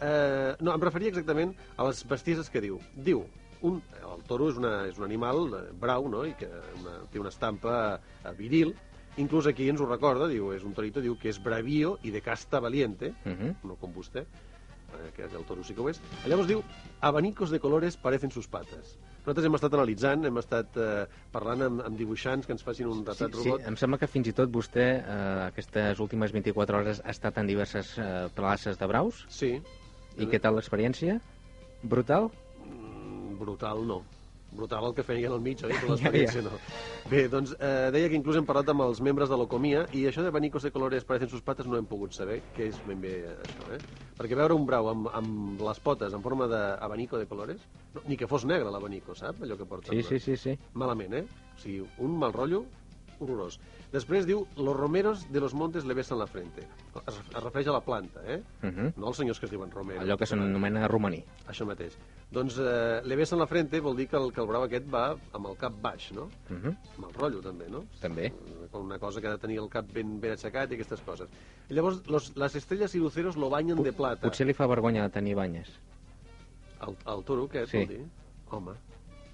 Eh, no, em referia exactament a les bestieses que diu. Diu, un, el toro és, una, és un animal eh, brau, no?, i que una, té una estampa eh, viril, inclús aquí ens ho recorda, diu, és un torito, diu que és bravío i de casta valiente, Uh -huh. no com vostè, eh, que el toro sí que ho és. Llavors diu, abanicos de colores parecen sus patas. Nosaltres hem estat analitzant, hem estat eh, parlant amb, amb dibuixants que ens facin un retrat Sí, robot. em sembla que fins i tot vostè eh, aquestes últimes 24 hores ha estat en diverses eh, places de braus. Sí. I què tal l'experiència? Brutal? Mm, brutal no. Brutal el que feien al mig, oi? Però Ja, l'experiència no. Bé, doncs eh, deia que inclús hem parlat amb els membres de l'Ocomia i això de abanicos de colores parecen sus patas no hem pogut saber què és ben bé això, eh? Perquè veure un brau amb, amb les potes en forma d'abanico de colores, no, ni que fos negre l'abanico, sap? Allò que porta. Sí, sí, sí, sí. Malament, eh? O sigui, un mal rotllo horrorós. Després diu, los romeros de los montes le besan la frente. Es, es refereix a la planta, eh? Uh -huh. No els senyors que es diuen romero. Allò que s'anomena romaní. Això mateix. Doncs eh, le besan la frente vol dir que el, que el brau aquest va amb el cap baix, no? Uh -huh. Amb el rotllo, també, no? També. Com una cosa que ha de tenir el cap ben, ben aixecat i aquestes coses. I llavors, los, les estrelles i luceros lo banyen de plata. Potser li fa vergonya de tenir banyes. El, el toro, què Sí. vol dir? Home,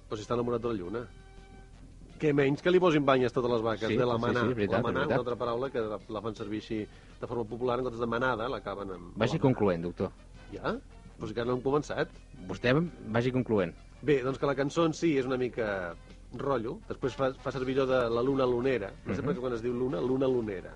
però si està enamorat de la lluna. Què menys que li posin banyes totes les vaques, Sí, de la sí, manà. sí, és veritat, la manà, una altra paraula que la, la fan servir així de forma popular, en comptes de manada, l'acaben amb... Vagi concloent, doctor. Ja? Però si encara no hem començat. Vostè vagi concloent. Bé, doncs que la cançó en si és una mica rotllo, després fa, fa servir allò de la luna lunera, no sé Mhm. per què quan es diu luna, luna lunera.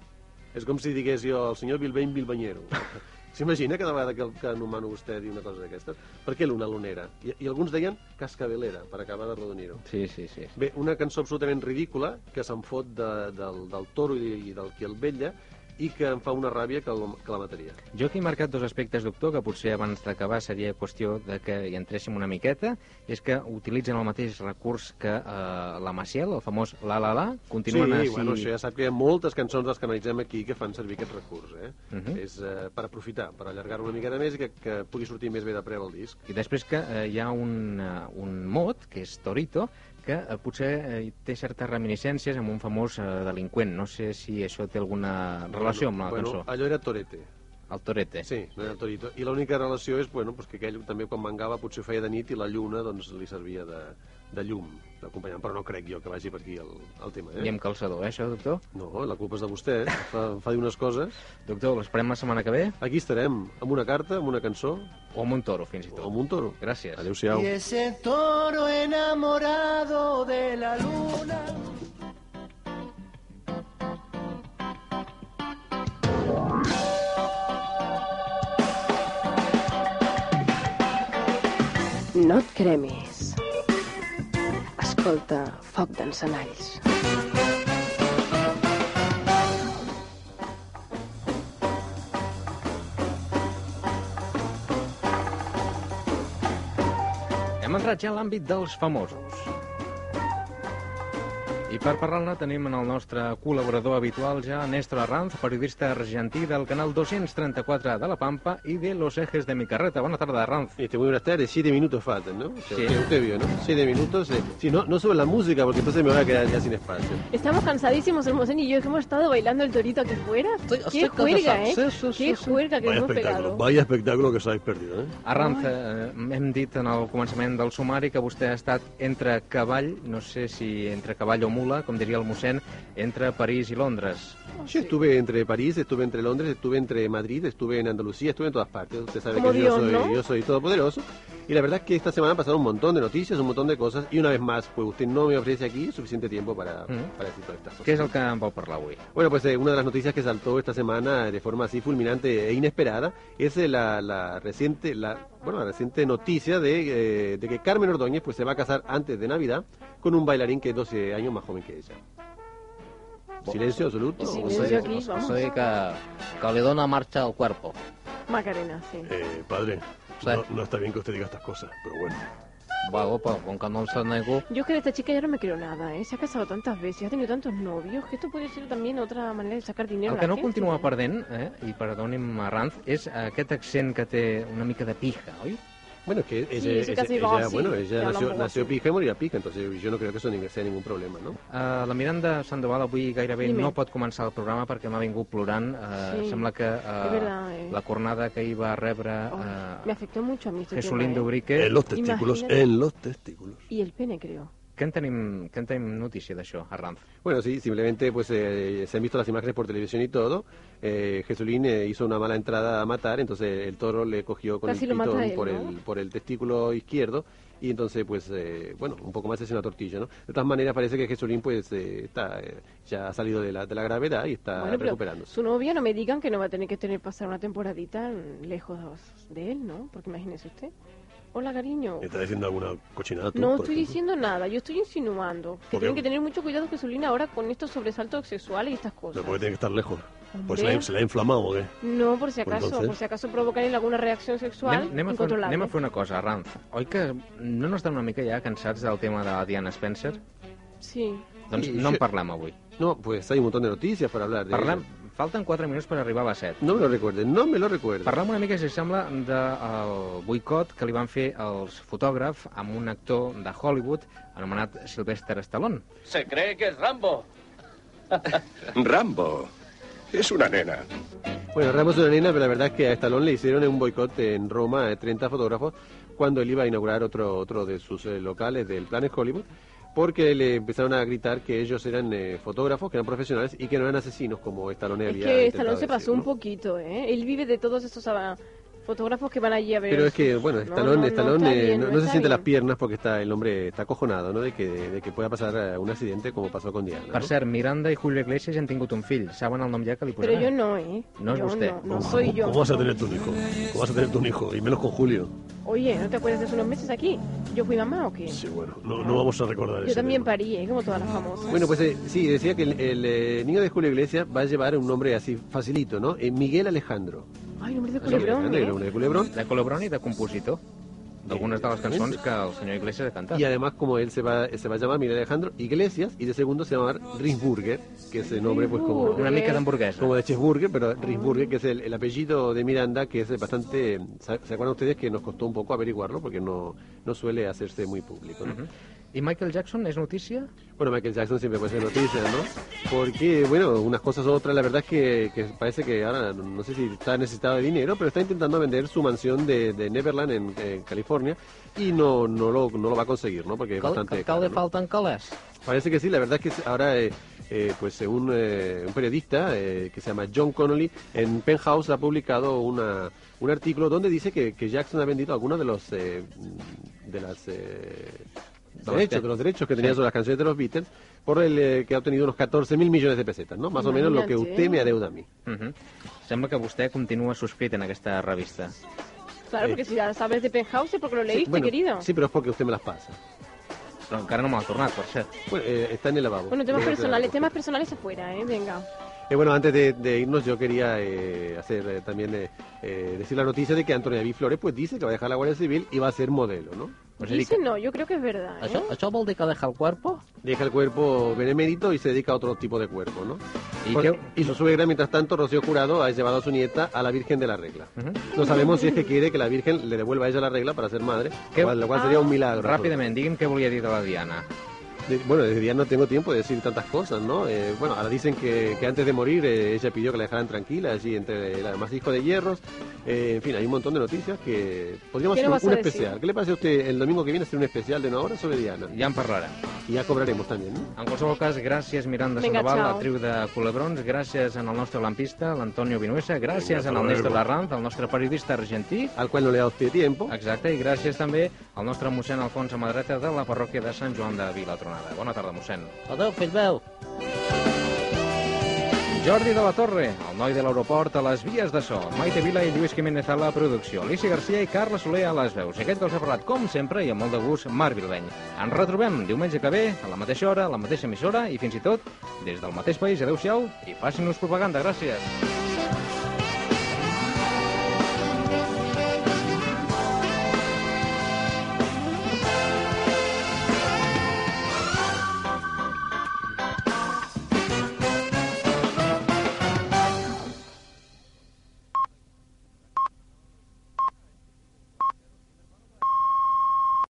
És com si digués jo el senyor Bilbany Bilbanyero. S'imagina cada vegada que, que anomeno vostè dir una cosa d'aquestes? Per què luna lunera? I, I alguns deien cascabelera, per acabar de redonir-ho. Sí, sí, sí. Bé, una cançó absolutament ridícula, que se'n fot de, del, del toro i, i del qui el vetlla, i que em fa una ràbia que, el, que la mataria. Jo aquí he marcat dos aspectes, doctor, que potser abans d'acabar seria qüestió de que hi entréssim una miqueta. És que utilitzen el mateix recurs que eh, la Maciel, el famós La La La. Continuen sí, així... bueno, això ja sap que hi ha moltes cançons les que analitzem aquí que fan servir aquest recurs, eh? Mhm. És eh, per aprofitar, per allargar-ho una miqueta més i que, que pugui sortir més bé de preu el disc. I després que eh, hi ha un, eh, un mot, que és Torito, que eh, potser eh, té certes reminiscències amb un famós eh, delinqüent. No sé si això té alguna relació amb la bueno, cançó. Allò era Torete. El Torete. Sí, no era el Torito. I l'única relació és bueno, pues que aquell també quan mangava potser feia de nit i la lluna doncs, li servia de, de llum, d'acompanyant. Però no crec jo que vagi per aquí el, el tema. Eh? I amb calçador, eh, això, doctor? No, la culpa és de vostè, eh? fa, fa dir unes coses. Doctor, l'esperem la setmana que ve? Aquí estarem, amb una carta, amb una cançó. O amb un toro, fins i tot. O amb un toro. Gràcies. Adéu-siau. Y ese toro enamorado de la luna. No et cremis. Escolta, foc d'encenalls. Hem entrat ja l'àmbit dels famosos. I per parlar-ne tenim en el nostre col·laborador habitual ja Néstor Arranz, periodista argentí del canal 234 de La Pampa y de Los Ejes de mi Carreta. Buenas tardes, Arranz. Este, muy buenas tardes, siete minutos faltan, ¿no? Sí. Usted, usted vio, ¿no? Siete minutos. eh. Sí, no, no sube la música porque entonces me voy a quedar ya sin espacio. Estamos cansadísimos, Hermosén y yo, que hemos estado bailando el torito aquí fuera. Estoy- Qué estoy juerga. ¿eh? Sí, sí, sí, Qué sí. juerga que Vaya hemos espectáculo, pegado. vaya espectáculo que habéis perdido, ¿eh? Arranz, eh, hem dit en el començament del sumari que vostè ha estat entre cavall, no sé si entre cavall o mula, com diria el mossèn, entre París i Londres. Yo estuve entre París, estuve entre Londres, estuve entre Madrid, estuve en Andalucía, estuve en todas partes. Usted sabe Como que Dios, yo, soy, ¿no? yo soy todopoderoso. Y la verdad es que esta semana pasaron un montón de noticias, un montón de cosas. Y una vez más, pues usted no me ofrece aquí suficiente tiempo para, Mm. para decir todas estas cosas. Què és el que em vau parlar avui? Bueno, pues eh, una de las noticias que saltó esta semana de forma así fulminante e inesperada es eh, la, la reciente la, bueno, la reciente noticia de, eh, de que Carmen Ordóñez pues se va a casar antes de Navidad con un bailarín que es 12 años más joven que ella. Silencio absoluto. Silencio aquí, O vamos. sigui que, marxa al cuerpo. Macarena, sí. Eh, padre, Sí. no, no está bien que usted diga estas cosas, pero bueno. Bueno, pues con que no se nego... Yo es que de esta chica ya no me creo nada, ¿eh? Se ha casado tantas veces, ha tenido tantos novios, que esto puede ser también otra manera de sacar dinero El que no gente. continua perdent, eh, i perdoni'm Arranz, és aquest accent que té una mica de pija, oi? Bueno, que ella, ella- casi ella- bueno, ella nació, nació pica y morirà pica, entonces yo no creo que eso ni- sea ningún problema, ¿no? Uh, la Miranda Sandoval avui gairebé Dime. no pot començar el programa perquè m'ha vingut plorant. Uh, Sí, Sembla que es verdad, uh, eh. la cornada que hi va rebre Me uh, afectó mucho a mí este Jesulín tema, ¿eh? Dubrique... En los testículos, Imagínate. en los testículos. Y el pene, creo. Què en tenim, què en tenim notícia d'això, Arranz? Bueno, sí, simplemente pues eh, se han visto las imágenes por televisión y todo. Eh, Jesulín eh, hizo una mala entrada a matar, entonces el toro le cogió con Casi el pitón él, por, ¿no? el, por el testículo izquierdo y entonces pues eh, bueno, un poco más es una tortilla, ¿no? De todas maneras parece que Jesulín pues eh, está eh, ya ha salido de la, de la gravedad y está Bueno, recuperándose. su novia no me digan que no va a tener que tener pasar una temporadita lejos de él, ¿no? Porque imagínese usted. Hola, cariño. ¿Está diciendo alguna cochinada tú? No estoy ejemplo? diciendo nada, yo estoy insinuando que tienen que tener mucho cuidado Jesulina ahora con estos sobresaltos sexuales y estas cosas. Pero porque tiene que estar lejos. Pues la, se la ha inflamado, ¿o qué? No, por si Pues acaso, entonces- por si acaso él alguna reacción sexual Anem, anem, a fer, incontrolable. anem a fer una cosa, Arranz. Oi que no n'estan una mica ja cansats del tema de la Diana Spencer? Sí. Doncs Sí, no en parlem avui. No, pues hay un montón de noticias para hablar de Parlem, ello. Falten 4 minuts per arribar a les 7. No me lo recuerden, no me lo recuerden. Parlem una mica, si us sembla, del boicot que li van fer els fotògrafs amb un actor de Hollywood anomenat Sylvester Stallone. Se cree que es Rambo. Rambo. Es una nena. Bueno, Ramos es una nena, pero la verdad es que a Stallone le hicieron un boicot en Roma, eh, 30 fotógrafos, cuando él iba a inaugurar otro, otro de sus eh, locales del Planet Hollywood, porque le empezaron a gritar que ellos eran eh, fotógrafos, que eran profesionales y que no eran asesinos, como Stallone Es había que Stallone se decir, pasó ¿no? un poquito, ¿eh? Él vive de todos esos ah, fotógrafos que van allí a ver. Pero es que, bueno, No, Stallone, no, no Stallone, está eh, bien, no, no no se está siente bien. las piernas porque está el hombre está acojonado, ¿no? De que, de que pueda pasar eh, un accidente como pasó con Diana. Per ¿no? cert, Miranda i Julio Iglesias han tingut un fill. Saben el nom ja que li Pero yo no, ¿eh? No es yo usted. No, no soy yo. ¿Cómo vas a tener tu hijo? ¿Cómo vas a tener tu hijo? Y menos con Julio. Oye, ¿no te acuerdas de hace unos meses aquí? ¿Yo fui mamá o qué? Sí, bueno, no, no vamos a recordar Yo eso. también parí, ¿eh? Como todas las famosas. Bueno, pues eh, sí, decía que el, el, eh, niño de Julio Iglesias va a llevar un nombre así facilito, ¿no? Eh, Miguel Alejandro. Ay, nombre de culebrón, Alejandro, ¿eh? nombre de Culebrón. De Colobrón i de compositor d'algunes de les cançons que el senyor Iglesias ha cantat. Y además, como él se va, se va a llamar Miguel Alejandro Iglesias, y de segundo se va a llamar Rinsburger, que es el nombre, pues como. Una mica d'hamburguesa. Como de Chesburger, pero Rinsburger, que es el, el apellido de Miranda, que es bastante. ¿Se acuerdan ustedes que nos costó un poco averiguarlo? Porque no, no suele hacerse muy público, ¿no? I Michael Jackson és notícia? Bueno, Michael Jackson siempre puede ser noticia, ¿no? Porque, bueno, unas cosas u otras, la verdad es que, que parece que ahora, no sé si está necesitado de dinero, pero está intentando vender su mansión de, de Neverland en, en California y no, no, lo, no lo va a conseguir, ¿no? Porque es Cal, bastante... cal, caro, ¿no? falten calés. Parece que sí, la verdad es que ahora, eh, eh, pues un, eh, un periodista eh, que se llama John Connolly en Penthouse ha publicado una, un artículo donde dice que, que Jackson ha vendido algunos de los eh, de las derechos, los derechos que tenía Sí. sobre las canciones de los Beatles por el eh, que ha obtenido unos 14 mil millones de pesetas, ¿no? Más o menos lo que usted me adeuda a mí. Uh -huh. Sembla que vostè continua subscrit en aquesta revista. Claro, porque si ya sabes de Penthouse es porque lo leíste, Sí, bueno, querido. sí, pero es porque usted me las pasa. Encara no m'ha tornat, per cert. Bueno, eh, está en el lavabo. Bueno, temas personales, temas personales afuera, ¿eh? Venga. Eh, bueno, antes de, de irnos, yo quería eh, hacer eh, también eh, eh, decir la noticia de que Antonio David Flores pues dice que va a dejar la Guardia Civil y va a ser modelo, ¿no? Pues Dice no, yo creo que es verdad, ¿eh? Això, això vol dir que deja el cuerpo? Deja el cuerpo benemérito y se dedica a otro tipo de cuerpo, ¿no? ¿Y Por- y su suegra, mientras tanto, Rocío Jurado, ha llevado a su nieta a la Virgen de la Regla. No sabemos si es que quiere que la Virgen le devuelva a ella la regla para ser madre, Què- lo cual, sería un milagro. Ràpidament, digui'm què volia dir de la Diana. De- bueno, desde ya no tengo tiempo de decir tantas cosas, ¿no? Eh, bueno, ahora dicen que, que antes de morir eh, ella pidió que la dejaran tranquila, allí entre el amasijo de hierros. Eh, en fin, hay un montón de noticias que podríamos ¿Qué hacer un, especial. ¿Qué le parece a usted el domingo que viene hacer un especial de una hora sobre Diana? Ja en parlarem. Y ya cobraremos también, ¿no? En qualsevol cas, gràcies Miranda Vinga, Sandoval, la triu de Culebrons, gràcies en el nostre lampista, l'Antonio Vinuesa, gràcies Vinga, en el Néstor. Larranz, el nostre periodista argentí, Al cual no le ha dado usted tiempo. exacte, i gràcies també al nostre mossèn Alfons Amadreta de la parròquia de Sant Joan de Vilatronada. Bona tarda, mossèn. Adéu, fill meu. Jordi de la Torre, el noi de l'aeroport a les vies de so. Maite Vila i Lluís Jiménez a la producció. Alicia Garcia i Carla Soler a les veus. I aquest que els ha parlat, com sempre, i amb molt de gust, Marc Vilbeny. Ens retrobem diumenge que ve, a la mateixa hora, a la mateixa emissora i fins i tot des del mateix país. Adéu-siau i facin-nos propaganda. Gràcies.